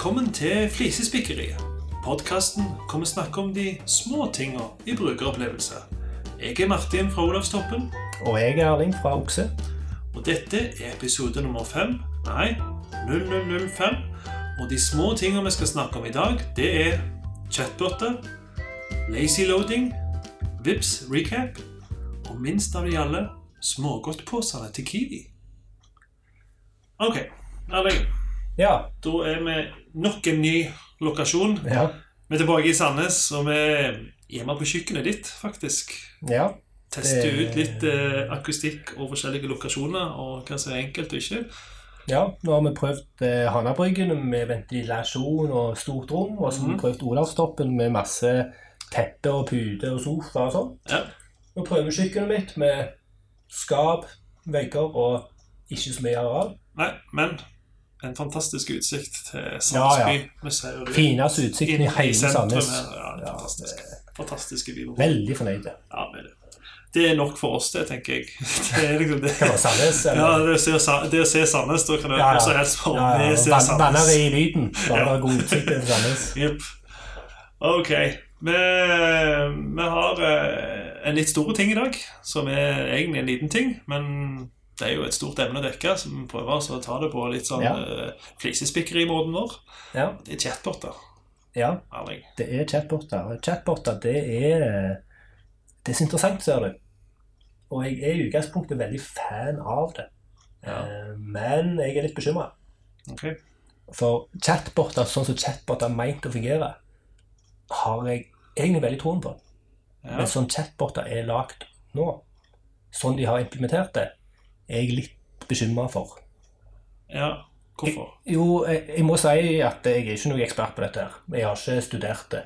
Velkommen til Flisespikkeriet. Podkasten hvor vi snakker om de små tinga i brukeropplevelse. Jeg er Martin fra Olavstoppen, Og jeg er Erling fra Okse. og dette er episode nummer fem. Nei, 0005. Og de små tinga vi skal snakke om i dag, det er chatboter, lazy loading, Vips recap og minst av de alle smågodtposene til Kiwi. Ok, Erling. Ja. Da er vi nok en ny lokasjon. Ja. Vi er tilbake i Sandnes, og vi er hjemme på kjøkkenet ditt, faktisk. ja. Teste ut litt eh, akustikk og forskjellige lokasjoner, og hva som er enkelt og ikke. ja. Nå har vi prøvd eh, Hanabryggen med ventilasjon og stort rom. Og så har vi Mhm. prøvd Olavstoppen med masse teppe og pute og sofa og sånn. Ja. Nå prøver kjøkkenet mitt med skap, vegger og ikke så mye areal. Nei, men en fantastisk utsikt til Ja, Sandsby. Vi ser Fineste utsikten i hele Sandnes. Ja, det Ja, fantastisk. Fantastiske vyer. Veldig fornøyd. Ja, med det. det er nok for oss, det, tenker jeg. Det er liksom det. Kan var Sandnes? Ja, det å se, det å se Sandnes, da kan du Ja, ja. også helst få Ja, ja. Sandnes. i lyden. Da Ja. det god utsikt til Sandnes. Yep. Ok. Vi, vi har eh, en litt stor ting i dag, som er egentlig en liten ting. Men det er jo et stort emne å dekke, så vi prøver altså å ta det på litt sånn Ja. uh, flisespikkerimåten vår. Ja. Det er chatboter. ja. Arling. Det er chatboter. Chatboter, det er Det er så interessant, ser du. Og jeg er i utgangspunktet veldig fan av det. Ja. Uh, Men jeg er litt bekymra. Ok. For chatboter, sånn som chatboter er meint å fungere, har jeg egentlig veldig troen på. Ja. Men sånn chatboter er lagd nå, sånn de har implementert det, er jeg litt bekymra for. ja. Hvorfor? Jo, jeg, jeg må si at jeg er ikke noen ekspert på dette. her. Jeg har ikke studert det.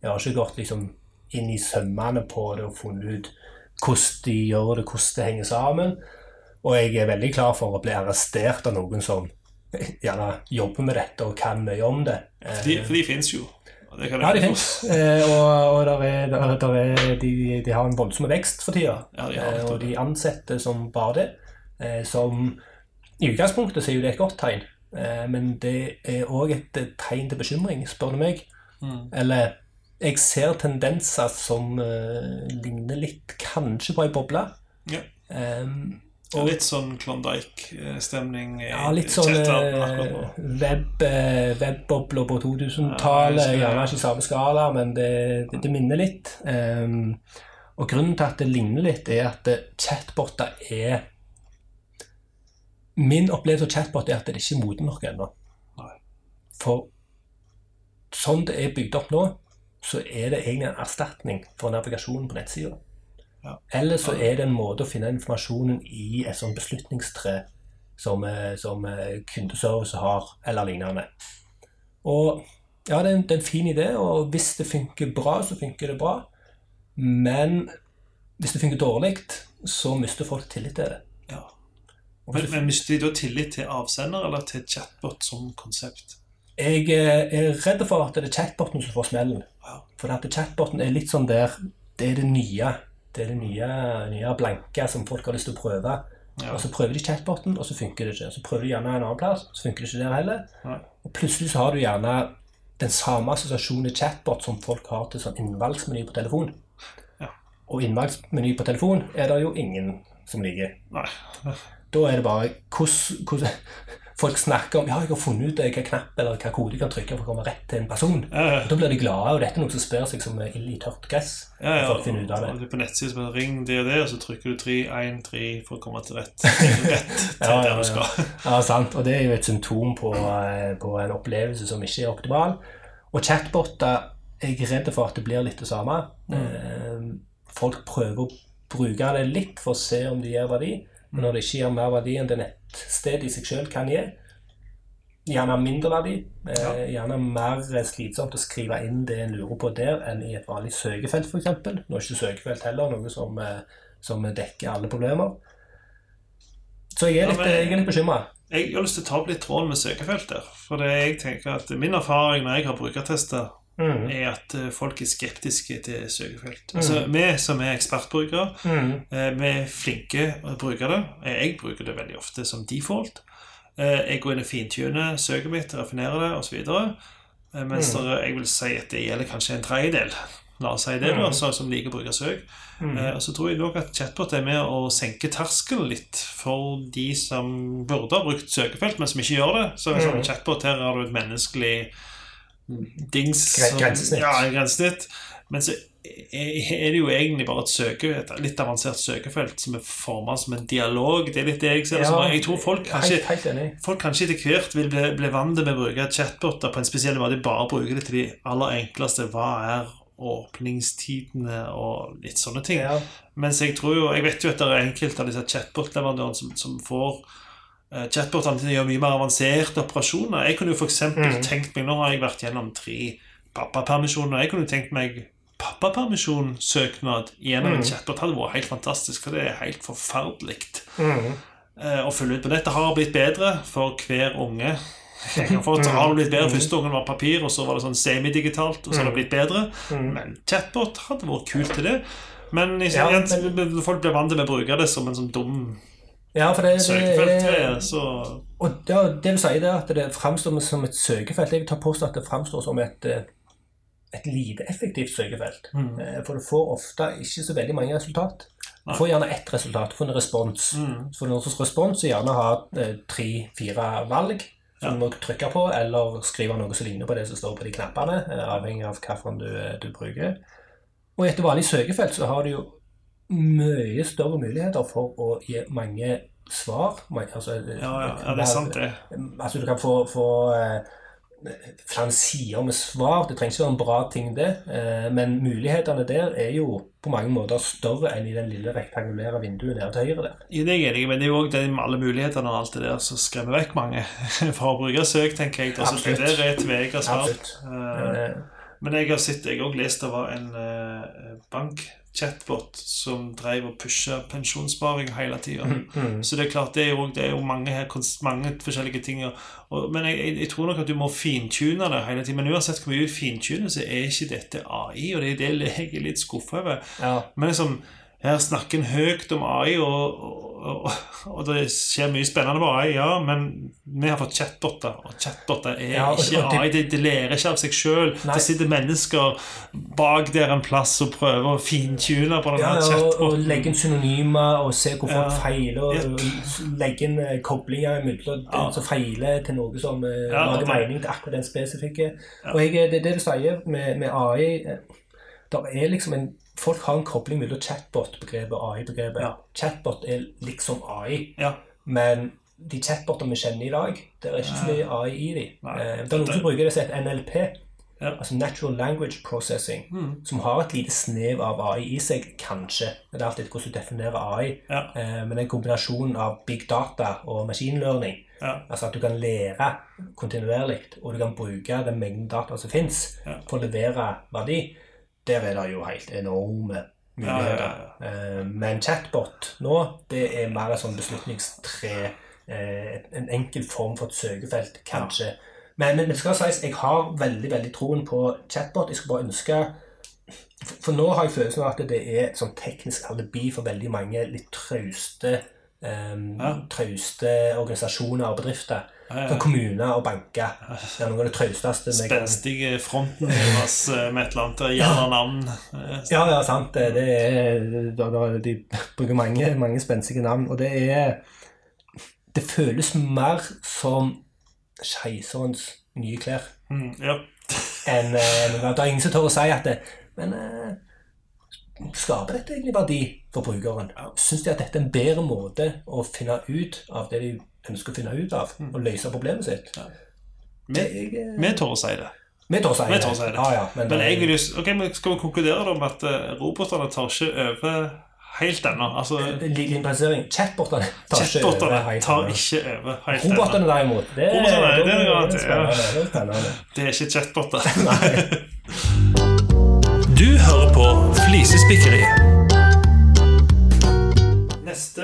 Jeg har ikke gått liksom inn i sømmene på det og funnet ut hvordan de gjør det, hvordan det henger sammen. Og jeg er veldig klar for å bli arrestert av noen som gjerne jobber med dette og kan mye om det. Eh, De, for de fins jo. Ja, de fins. Eh, og og der er, der, er, de, de har en voldsom vekst for tida. Ja, de Eh, og de ansetter som bare det. Eh, som I utgangspunktet så er jo det et godt tegn, eh, men det er òg et eh, tegn til bekymring, spør du meg. Mm. Eller jeg ser tendenser som eh, ligner litt kanskje på ei boble. Ja. Um, Og litt sånn Klondyke-stemning. i ja, litt sånn webbobler på 2000-tallet. Ja, gjerne ikke samme skala, men det, det, det minner litt. Um, og grunnen til at det ligner litt, er at chatboter er Min opplevelse av chatbot er at det ikke er moden nok ennå. For sånn det er bygd opp nå, så er det egentlig en erstatning for navigasjonen på nettsida. Ja. Eller så er det en måte å finne informasjonen i et sånt beslutningstre som, eh, som eh, kundeservice har, eller lignende. Og ja, det er, en, det er en fin idé, og hvis det funker bra, så funker det bra. Men hvis det funker dårlig, så mister folk tillit til det. Ja. Men, men mister de da tillit til avsender eller til chatbot som konsept? Jeg eh, er redd for at det er chatboten som får smellen. For at chatboten er litt sånn der Det er det nye. Det er det nye, nye blanke som folk har lyst til å prøve. Ja. Og så prøver de chatboten, og så funker det ikke. Så prøver de gjerne en annen plass, så funker det ikke der heller. Ja. Og plutselig så har du gjerne den samme assosiasjonen chatbot som folk har til sånn innvalgsmeny på telefon. Ja. Og innvalgsmeny på telefon er det jo ingen som liker. Nei. Da er det bare hvordan, folk snakker om Ja, jeg har funnet ut hvilken knapp eller hvilken kode jeg kan trykke for å komme rett til en person. Ja, ja. Da blir de glade, og dette er noe som sprer seg som ild i tørt gress. Ja, ja. Folk finner ut av det. Og du på nettsiden som heter ring det og det, og så trykker du 3, 1, 3 for å komme til rett, rett til Ja, ja, der du skal. Ja, sant. Og det er jo et symptom på, eh, på en opplevelse som ikke er optimal. Og chatboter er jeg redd for at det blir litt det samme. Mm. Folk prøver å bruke det litt for å se om de gir verdi, men når det ikke gir mer verdi enn det nettstedet i seg selv kan gi, gjerne mindre verdi, eh, Ja. gjerne mer slitsomt å skrive inn det en lurer på der, enn i et vanlig søkefelt, f.eks. Nå er ikke søkefelt heller noe som, eh, som dekker alle problemer. Så jeg er Ja, litt, men- er litt bekymra. Jeg har lyst til å ta opp litt tråden med søkefelt der. For det jeg tenker at min erfaring når jeg har brukertesta, Mm. er at eh, folk er skeptiske til søkefelt. Altså, Vi som er ekspertbrukere, Mm. eh, vi er flinke å bruke det. Eh, Jeg bruker det veldig ofte som default. Eh, Jeg går inn og fintuner søket mitt, raffinerer det osv. Mens Mm. jeg vil si at det gjelder kanskje en tredjedel La oss si det, da, Mm. så- som liker å bruke søk. Mm. Eh, Og så tror jeg nok at chatbot er med å senke terskelen litt for de som burde ha brukt søkefelt, men som ikke gjør det. Så liksom, sånn chatbot her har du et menneskelig dings grensesnitt. Ja, en grensesnitt. Men så er det jo egentlig bare et søke, et litt avansert søkefelt som er formet som en dialog. Det er litt det jeg ser Ja, som. Jeg tror folk kanskje Helt, helt. Folk kanskje etter hvert vil bli, bli vant med å bruke chatboter på en spesiell måte. Bare bruke det til de aller enkleste. Hva er åpningstidene og litt sånne ting. Ja. Mens jeg tror jo Jeg vet jo at det er enkelte av disse chatbot-leverandørene som, som får chatbotene gjør mye mer avanserte operasjoner. Jeg kunne jo eksempel Mm. tenkt meg Nå har jeg vært gjennom tre pappapermisjoner. Jeg kunne tenkt meg pappapermisjonssøknad gjennom en chatbot. chatbot. hadde vært helt fantastisk, for det er helt forferdelig Mm. eh, å følge ut på dette. Har blitt bedre for hver unge. Jeg har fått, har det blitt bedre Første ungen var papir, og så var det sånn semidigitalt, og så har det blitt bedre. Mm. Men chatbot hadde vært kult til det. Men i- Ja, men... folk blir vant til å bruke det som en sånn dum Ja, for det, det søkefelt, er så Og det, det du sier der, at det framstår som et søkefelt Jeg vil ta påstå at det framstår som et, eh, et lite effektivt søkefelt. mm. Eh, For du får ofte ikke så veldig mange resultat. Du får gjerne ett resultat. Du får en respons. Mm. Så noen slags respons som gjerne har eh, tre-fire valg som Ja. du må trykke på, eller skrive noe som ligner på det som står på de knappene, avhengig av hvilken du, du bruker. Og i et vanlig søkefelt så har du jo mye større muligheter for å gi mange svar. Altså, Ja, ja, ja, det er sant, det. Altså, du kan få, få eh, flere sider med svar. Det trenger ikke være en bra ting, det. Eh, men mulighetene der er jo på mange måter større enn i den lille rektangulære vinduet nede til høyre der. Ja, det er jeg enig i, men det er jo òg det med alle mulighetene og alt det der som skremmer vekk mange fra å bruke søk, tenker jeg. Altså, det der er sverd. Absolutt. Eh, Men jeg har sett, jeg har også lest det var en uh, bank-chatbot som drev og pusha pensjonssparing hele tida. mm, Så det er klart, det er jo, det er jo mange, her, mange forskjellige ting. Og, men jeg, jeg, jeg tror nok at du må fintune det hele tiden. Men uansett hvor mye du fintuner, så er ikke dette AI, og det er det jeg er litt skuffa over. ja. Men liksom, her snakker en høyt om AI, og, og, og, og det skjer mye spennende med AI, ja, men vi har fått chatboter, og chatboter er Ja, og- ikke AI. Det, det lærer ikke av seg sjøl. Det sitter mennesker bak der en plass og prøver å fintune på den Ja, chatboten. og, og legge inn synonymer og se hvor folk feiler. Og Yep. legge inn eh, koblinger mellom Ja. som feiler, til noe som eh, lager mening til akkurat den spesifikke. Og jeg, det er det du sier med, med AI. Der liksom en, folk har en kobling mellom chatbot-begrepet og AI-begrepet. Ja. Chatbot er liksom AI, Ja. men de chatbotene vi kjenner i dag, det er ikke så mye AI i dem. Eh, det er noen som bruker det som et NLP, Ja. altså Natural Language Processing Mm. som har et lite snev av AI i seg, kanskje. Det er alltid hvordan du definerer AI. Eh, men en kombinasjon av big data og machine learning, Ja. altså at du kan lære kontinuerlig, og du kan bruke den mengden data som fins, for å levere verdi, der er det jo helt enorme muligheter. Ja, Eh, men chatbot nå, det er mer et sånn beslutningstre, eh, en enkel form for et søkefelt, kanskje. Men, men det skal sies, jeg har veldig veldig troen på chatbot. Jeg skal bare ønske For, for nå har jeg følelsen av at det er et sånn teknisk alibi for veldig mange litt trauste um, Ja. trauste organisasjoner og bedrifter. Ja, ja. kommuner og banker. Det er noe av det trausteste Spenstige fronten deres eh, med et eller annet gjerne navn. Eh, Ja, ja, sant. Det det er, de bruker mange, mange spenstige navn. Og det er Det føles mer som keiserens nye klær mm, Ja. enn eh, Det er ingen som tør å si at det, Men eh, skaper dette egentlig verdi for brukeren? Syns de at dette er en bedre måte å finne ut av det de ønsker å finne ut av, og løse problemet sitt? Ja. Vi, eh, vi tør å si det. vi tør å si det. ja, men, Men jeg eh, vil jo, okay, men skal vi konkludere da med at eh, robotene tar ikke over helt ennå? Altså, En liten presisering. Chatbotene tar ikke over helt tar ennå. Robotene derimot, det, Robotene, det er det, det er. Det er. Det er ikke chatboter. Du hører på Flisespikkeri. Neste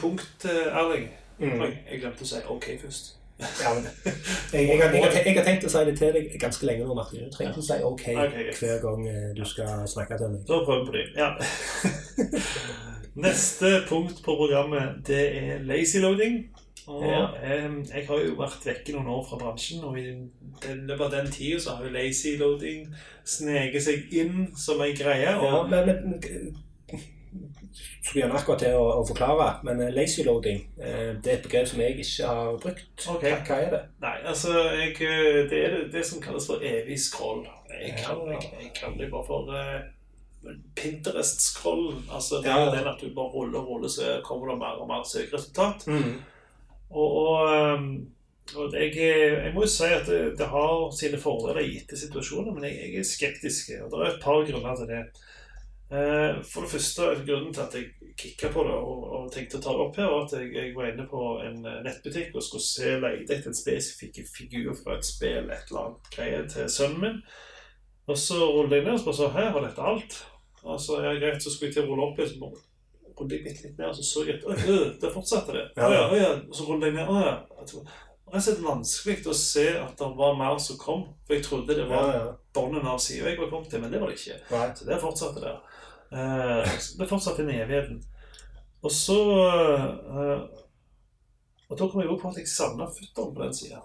punkt, eh, Erling. Mm. Jeg glemte å si OK først. Ja, men, jeg, jeg, har, jeg, jeg har tenkt å si det til deg ganske lenge nå, Martin. Du trenger ikke si OK okay yes. hver gang eh, du skal snakke til meg. Da prøver vi på det. Ja. Neste punkt på programmet det er lazy loading. Og Ja. eh, jeg har jo vært vekke noen år fra bransjen, og i løpet av den tida så har jo lazy loading sneket seg inn som ei greie. Ja, men, men skulle gjerne akkurat til å, å forklare, men eh, lazy loading eh, det er et begrep som jeg ikke har brukt. Okay. Hva, hva er det? Nei, altså jeg, eh, Det er det, det som kalles for evig scroll. Jeg Ja. jeg, jeg kaller det bare for eh, Pinterest-scroll. Altså det Ja. er den at du bare ruller og ruller, så kommer det mer og mer søkeresultat. Mm. Og, og, ehm, og jeg, jeg må jo si at det, det har sine fordeler i gitte situasjoner, men jeg, jeg er skeptisk. Og det er et par grunner til det. Eh, For det første, grunnen til at jeg kikka på det og, og tenkte å ta det opp her, var at jeg, jeg var inne på en nettbutikk og skulle se lete etter en spesifikk figur fra et spill, et eller annet greie, til sønnen min. Og så rullet jeg ned og spurte Her har dette alt. Og så ja, greit, så skulle jeg til å rulle opp bare rullet jeg litt mer, og så så jeg at øh, der fortsatte det. Ja. Ja, ja. Og så rullet jeg ned. Å ja. Tror- Det er vanskelig å se at det var mer som kom. For jeg trodde det var ja. bånden av sida jeg var kommet til, men det var det ikke. Nei. Så det fortsatte der. Eh, det fortsatte inn i evigheten. Og så eh, Og da kom jeg jo på at jeg savna futteren på den sida.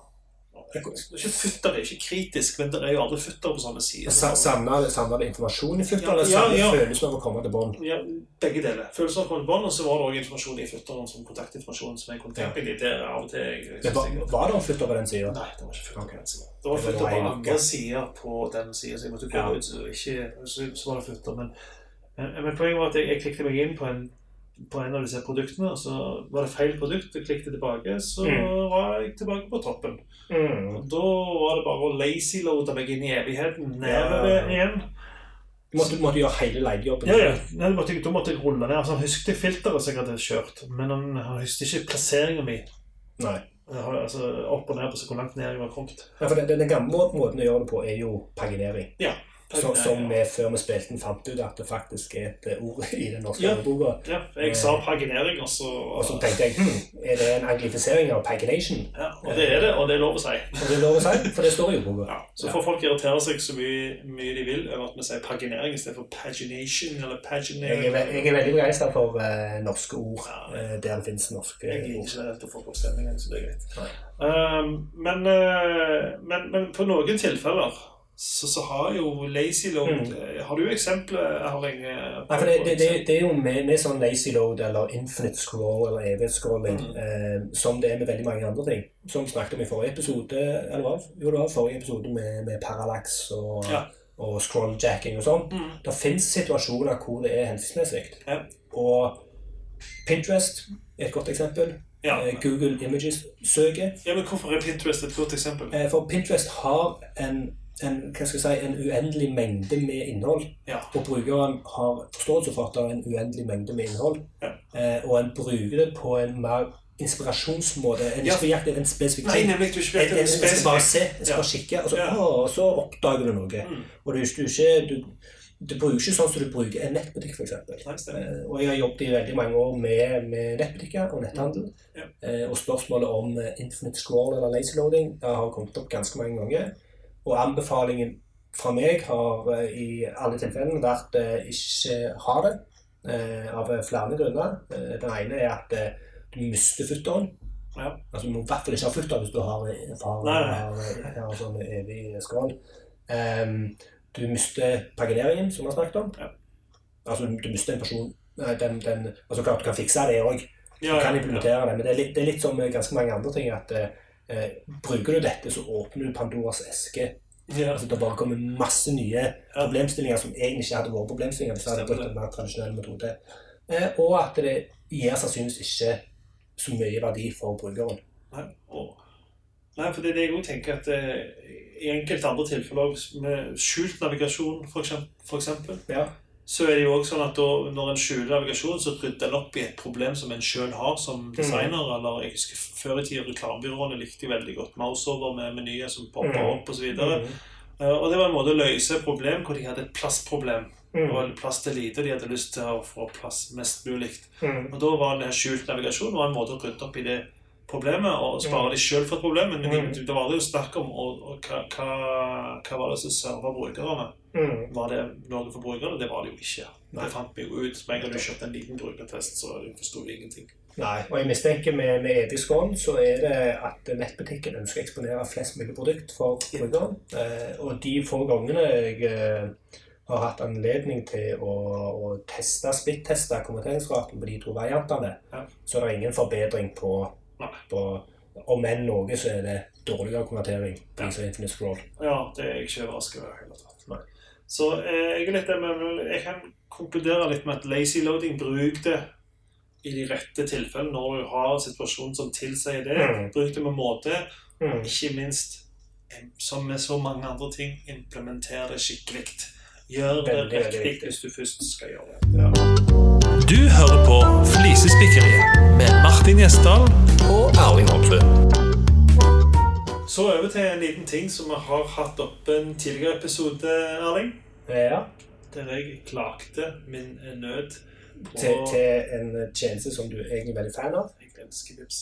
Ikke futter er ikke kritisk, men det er jo aldri futter på sånne sider. Savna det informasjon i futter, eller ja, ja. følelsen av å komme til bånd? Ja, begge deler. Følelsen av å komme til bånd, og så var det også informasjon i futteren som kontaktinformasjon som jeg kunne tenke ja. der av og til. Jeg, synes var, var det futter på den sida? Nei, det var ikke futter på den siden. Det var Det futter på andre sider på den siden, så jeg måtte gå ut, så, ikke, så, så var det futter. Men, men, men poenget var at jeg, jeg klikket meg inn på en, på en av disse produktene, og så var det feil produkt, og klikket tilbake, så Mm. var jeg tilbake på toppen. Mm. Og da var det bare å lazy-loade meg inn i evigheten, Ja. nedover igjen. Du måtte, måtte gjøre hele leiejobben? Ja, ja. Da måtte da måtte jeg rulle ned. Altså, han husket filteret som jeg hadde kjørt, men han, han husket ikke plasseringen min. Nei. Altså, opp og ned på så hvor langt ned jeg var kommet. Ja, for den, den gamle måten å gjøre det på er jo paginering. Ja. Så, som vi før vi spilte den fant ut at det faktisk er et eh, ord i den norske Ja. ordboka. Ja, jeg sa paginering, og så Og så tenkte jeg hm, er det en anglifisering av pagination? ja, Og det er det, og det er lov å si. Og det er lov å si, for det står i ordboka. Ja, så får folk irritere seg så mye, mye de vil over at vi sier paginering istedenfor pagination eller Jeg paginering. er, ve- jeg er veldig begeistra for uh, norske ord Ja. eh, der det finnes norske Jeg liker ord. ikke det til folkeavstemningen, så det er greit. Um, men, uh, men, men på noen tilfeller så, så har jo lazy load Mm. eh, Har du eksempler, Erling? eh, Nei, for det, det, det, det er jo med, med sånn lazy load eller infinite scroll eller evighetsscrolling Mm. eh, som det er med veldig mange andre ting. Som vi snakket om i forrige episode, eller hva? Jo, det var forrige episode med, med parallax og, Ja. og scrolljacking og sånn. Mm. Det finnes situasjoner hvor det er hensiktsmessig. Ja. Og Pinterest er et godt eksempel. Ja. Eh, Google Images-søket. ja, men hvorfor er Pinterest et godt eksempel? For Pinterest har en, en, hva skal jeg si, en uendelig mengde med innhold. Ja. Og brukeren har forståelse for at det er en uendelig mengde med innhold. Ja. Eh, og en bruker det på en mer inspirasjonsmåte. En Ja. ikke jakt etter en spesifikk Nei, ting. En, en, en skal bare se, en skal Ja. bare kikke, og så, Ja. å, så oppdager du noe. Mm. Og du, du, ikke, du, du bruker ikke sånn som du bruker en nettbutikk, f.eks. Eh, og jeg har jobbet i veldig mange år med, med nettbutikker og netthandel. Ja. Eh, og spørsmålet om eh, infinite scroll eller lazy loading har kommet opp ganske mange ganger. Og anbefalingen fra meg har eh, i alle tilfellene vært eh, ikke ha det, eh, av flere grunner. Den ene er at du mister futteren. Ja. Altså, du må i hvert fall ikke ha futter hvis du har, har, har, har sånn evig skål. Um, du mister pagineringen, som vi har snakket om. Ja. Altså, du mister en person den, den, altså klart Du kan fikse det òg. Du Ja, kan implementere det. Men det er litt, det er litt som ganske mange andre ting at eh, bruker du dette, så åpner du Pandoras eske. ja. Altså, det bare kommer masse nye problemstillinger som egentlig ikke hadde vært problemstillinger hvis hadde brukt en mer tradisjonell metode. Eh, og at det gir sannsynligvis ikke så mye verdi for brukeren. Nei, og, nei, for det er det jeg også tenker at eh, i enkelte andre tilfeller med skjult navigasjon for så er det jo også sånn at da, når en skjuler navigasjon, så rydder en opp i et problem som en sjøl har som designer. Eller jeg husker Før i tida reklamebyråene likte veldig godt mouseover med menyer som popper Mm. opp osv. Mm. Uh, og det var en måte å løse et problem hvor de hadde et plassproblem. Det Mm. var plass til lite, og de hadde lyst til å få plass mest mulig. Mm. Og da var det skjult navigasjon var en måte å rydde opp i det problemet og spare de sjøl for et problem. Men Mm. de, det var aldri snakk om og, og hva, hva var det som serva brukerne. Mm. Var det noe for brukerne? Det var det jo ikke. Nei. Det fant vi jo ut. Med en gang du kjøpte en liten brukertest, så forsto vi ingenting. Nei, og jeg mistenker med, med etisk hånd så er det at nettbutikken ønsker å eksponere flest mulig produkt for brukeren. Eh, og de få gangene jeg eh, har hatt anledning til å, å teste, splitteste konverteringsraten på de to variantene, Ja. så er det ingen forbedring på, På Om enn noe, så er det dårligere konvertering på Ja. Infinite Scroll. Ja, det er jeg ikke overrasket over. i det hele tatt. Nei. Så eh, jeg er litt jeg kan konkludere litt med at lazy loading bruk det i de rette tilfellene når du har en situasjon som tilsier det. Mm. Bruk det med måte. Mm. Ikke minst, som med så mange andre ting, implementer det skikkelig. Gjør det riktig hvis du først skal gjøre det. Du hører på Flisespikkeriet Martin Gjesdal og Erling Hoksrud. Så over til en liten ting som vi har hatt opp en tidligere episode, Erling. Ja, Der jeg klagde min nød på til, til en tjeneste som du egentlig er veldig fan av. Jeg elsker Vips.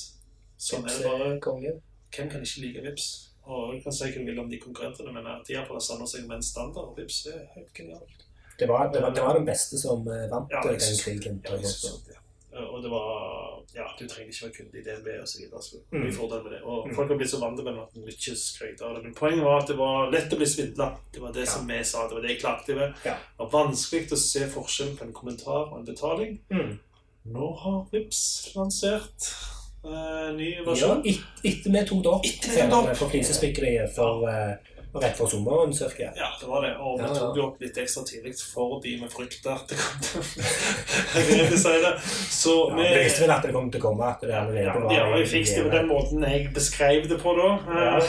Sånn er det bare. Kongen. Hvem kan ikke like Vips? Og jeg kan si hva jeg vil om de konkurrentene, men at de iallfall har samlet seg med en standard. Vips er helt genialt. Det var, det, var, det var den beste som eh, vant Ja, eh, jeg den krigen. Ja, Eh, Og det var Ja, du trenger ikke være kunde i DNB osv. Så Mm. mye fordel med det. Og Mm. folk har blitt så vant med at de ikke skryter av det. Men poenget var at det var lett å bli svindla. Det var det Ja. som vi sa. Det var det jeg klagde ved. Ja. Det var vanskelig å se forskjellen på en kommentar og en betaling. Mm. Nå har Vips lansert uh, ny Ja, versjon. et, etter vi tok det opp Etter vi tok det opp. for flisespikkeriet for rett før sommeren cirka. Ja, det var det. Og vi Ja, ja. tok det opp litt ekstra tidlig fordi vi frykta at det kom til å si det. Så Ja, vi vi visste vel at det kom til å komme, at det allerede ja, var Ja, vi fikk det på den måten jeg beskrev det på da. Ja.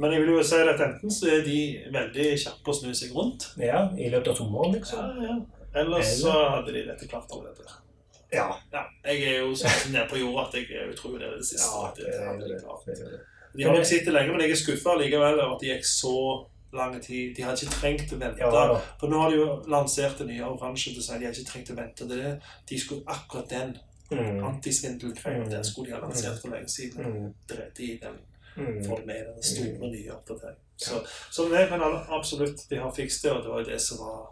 Men jeg vil jo si at enten så er de veldig kjappe å snu seg rundt, Ja, i løpet av sommeren, ja, liksom. ja. eller så hadde de dette klart allerede. Ja. Ja, jeg er jo så nede på jorda at jeg er tror det det siste. Ja, det, det det hadde det. det er det. De har nok sett det lenge, men jeg er skuffa likevel over at det gikk så lang tid. De hadde ikke trengt å vente. Ja. For nå har de jo lansert det nye oransje design. De hadde ikke trengt å vente det. De skulle akkurat den Mm. antisvindelgreia Mm. den skulle de ha lansert for lenge siden. Mm. Dreit i den Mm. det med den store nye oppdateringen. Så, så nei, men absolutt, de har fikst det, og det var jo det som var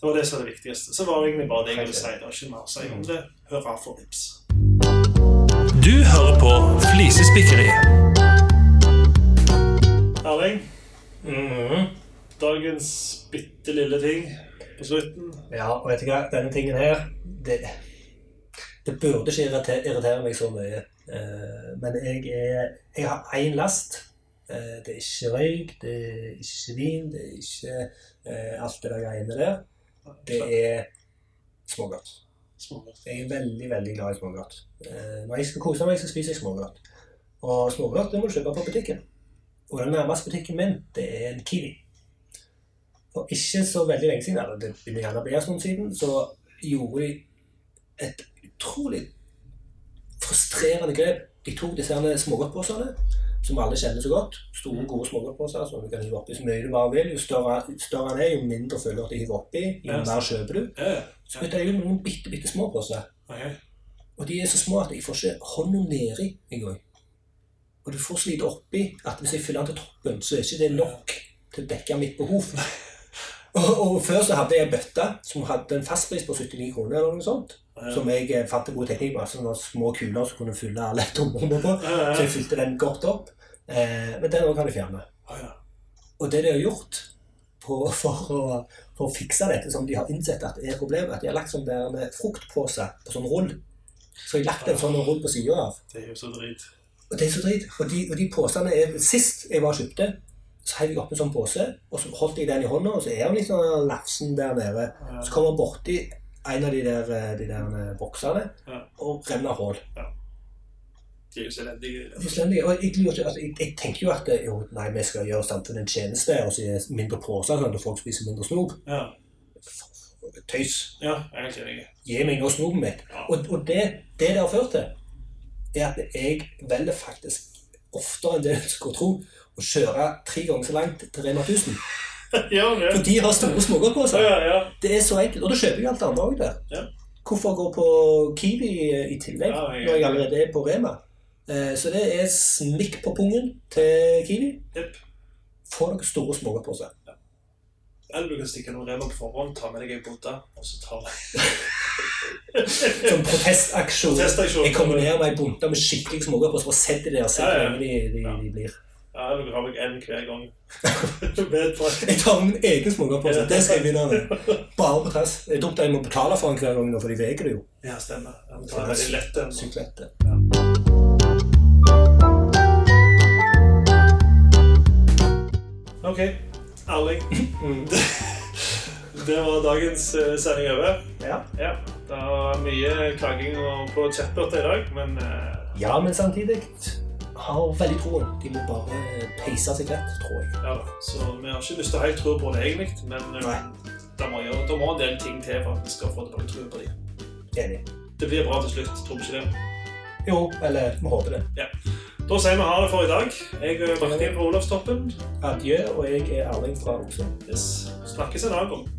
det var det som var det viktigste. Så var det egentlig bare det jeg ville si. Det var ikke mer å si om det. Hurra for Vips. Du hører på Flisespikkeriet. Erling, Mm. dagens bitte lille ting på slutten. Ja, og vet du hva, denne tingen her Det, det burde ikke irritere, irritere meg så mye. Eh, men jeg, er, jeg har én last. Eh, det er ikke røyk, det er ikke vin, det er ikke eh, alt det der greiene der. Det er smågodt. Smågodt. Jeg er veldig veldig glad i smågodt. Eh, når jeg skal kose meg, så spiser jeg smågodt. Og smågodt det må du kjøpe på butikken. Og den nærmeste butikken min, det er en Kiwi. For ikke så veldig lenge siden, eller det begynner gjerne å bli en stund siden, så gjorde de et utrolig frustrerende grep. De tok disse smågodtposene, som alle kjenner så godt. Store, gode smågodtposer som du kan hive oppi så mye du bare vil. Jo større, større den er, jo mindre føler du at du hiver oppi, jo mer kjøper du. Så putter jeg ut noen bitte, bitte små poser. Og de er så små at jeg får ikke hånda nedi engang. Og du får så lite oppi at hvis jeg fyller den til toppen, så er ikke det nok til å dekke mitt behov. Og, og før så hadde jeg en bøtte som hadde en fastpris på 79 kroner eller noe sånt. Ja. Som jeg eh, fant en god teknikk på. Sånne små kuler som kunne fylle alle tomrommene på. Ja, ja, Så jeg fylte den godt opp. Eh, men den òg kan jeg fjerne. Og det de har gjort på, for, å, for å fikse dette, som de har innsett at er et problem, at de har lagt sånn der fruktpose på sånn rull. Så jeg har lagt en sånn rull på sida av. Det er jo så drit. Og det er så drit. Og de, og de posene er Sist jeg var og kjøpte, så heiv jeg oppi en sånn pose, og så holdt jeg den i hånda, og så er den litt sånn lafsen der nede. Ja. Så kommer han borti en av de der, eh, de der eh, boksene Ja. og renner hull. De er jo så Og jeg, altså, jeg, jeg tenker jo at eh, jo, nei, vi skal gjøre samfunnet en tjeneste og så gi mindre poser, sånn at folk spiser mindre snop. Ja. Tøys. ja, jeg er helt enig. Gi meg nå snopet mitt. Ja. Og, og det, det det har ført til, er at jeg velger faktisk oftere enn det du skulle tro å kjøre tre ganger så langt til Rema 1000. ja, ja. For de har store smågodtposer. Ja, ja. Det er så enkelt. Og da kjøper jeg alt det andre òg der. Ja. Hvorfor gå på Kiwi i tillegg, når jeg allerede er på Rema? Eh, Så det er smikk på pungen til Kiwi. Yep. Få dere store smågodtposer. Eller du kan stikke noen Rema på forhånd, ta med deg ei bodde, og så tar du Som protestaksjon. Protestaksjon. Jeg kommer ned med ei bunte med skikkelig smågodt, og så bare setter de der ser Ja, de, de, de blir. Ja, du har meg en hver gang. Jeg tar min egen smågodtpose. Det skal jeg begynne med. Bare på trass. Det er dumt at jeg må betale for den hver gang, for de veier det jo. Ja, stemmer. Ja, men ta med lett, lette. Syklette. Ok, Erling. Det var dagens eh, sending over. Ja. Ja, det var mye klaging på chatbot i dag, men eh, ja, men samtidig har veldig troen. De må bare peise seg rett, tror jeg. ja. Så vi har ikke lyst til å helt tro på det egentlig, men eh, Nei. det må, jo, det må en del ting til for at vi skal få tilbake troen på dem. Enig. Det blir bra til slutt, tror vi ikke det? Jo, eller vi håper det. Da sier vi ha det for i dag. Jeg er Martin fra Olavstoppen. Adjø, og jeg er Erling fra Oslo. Yes. Snakkes en annen gang.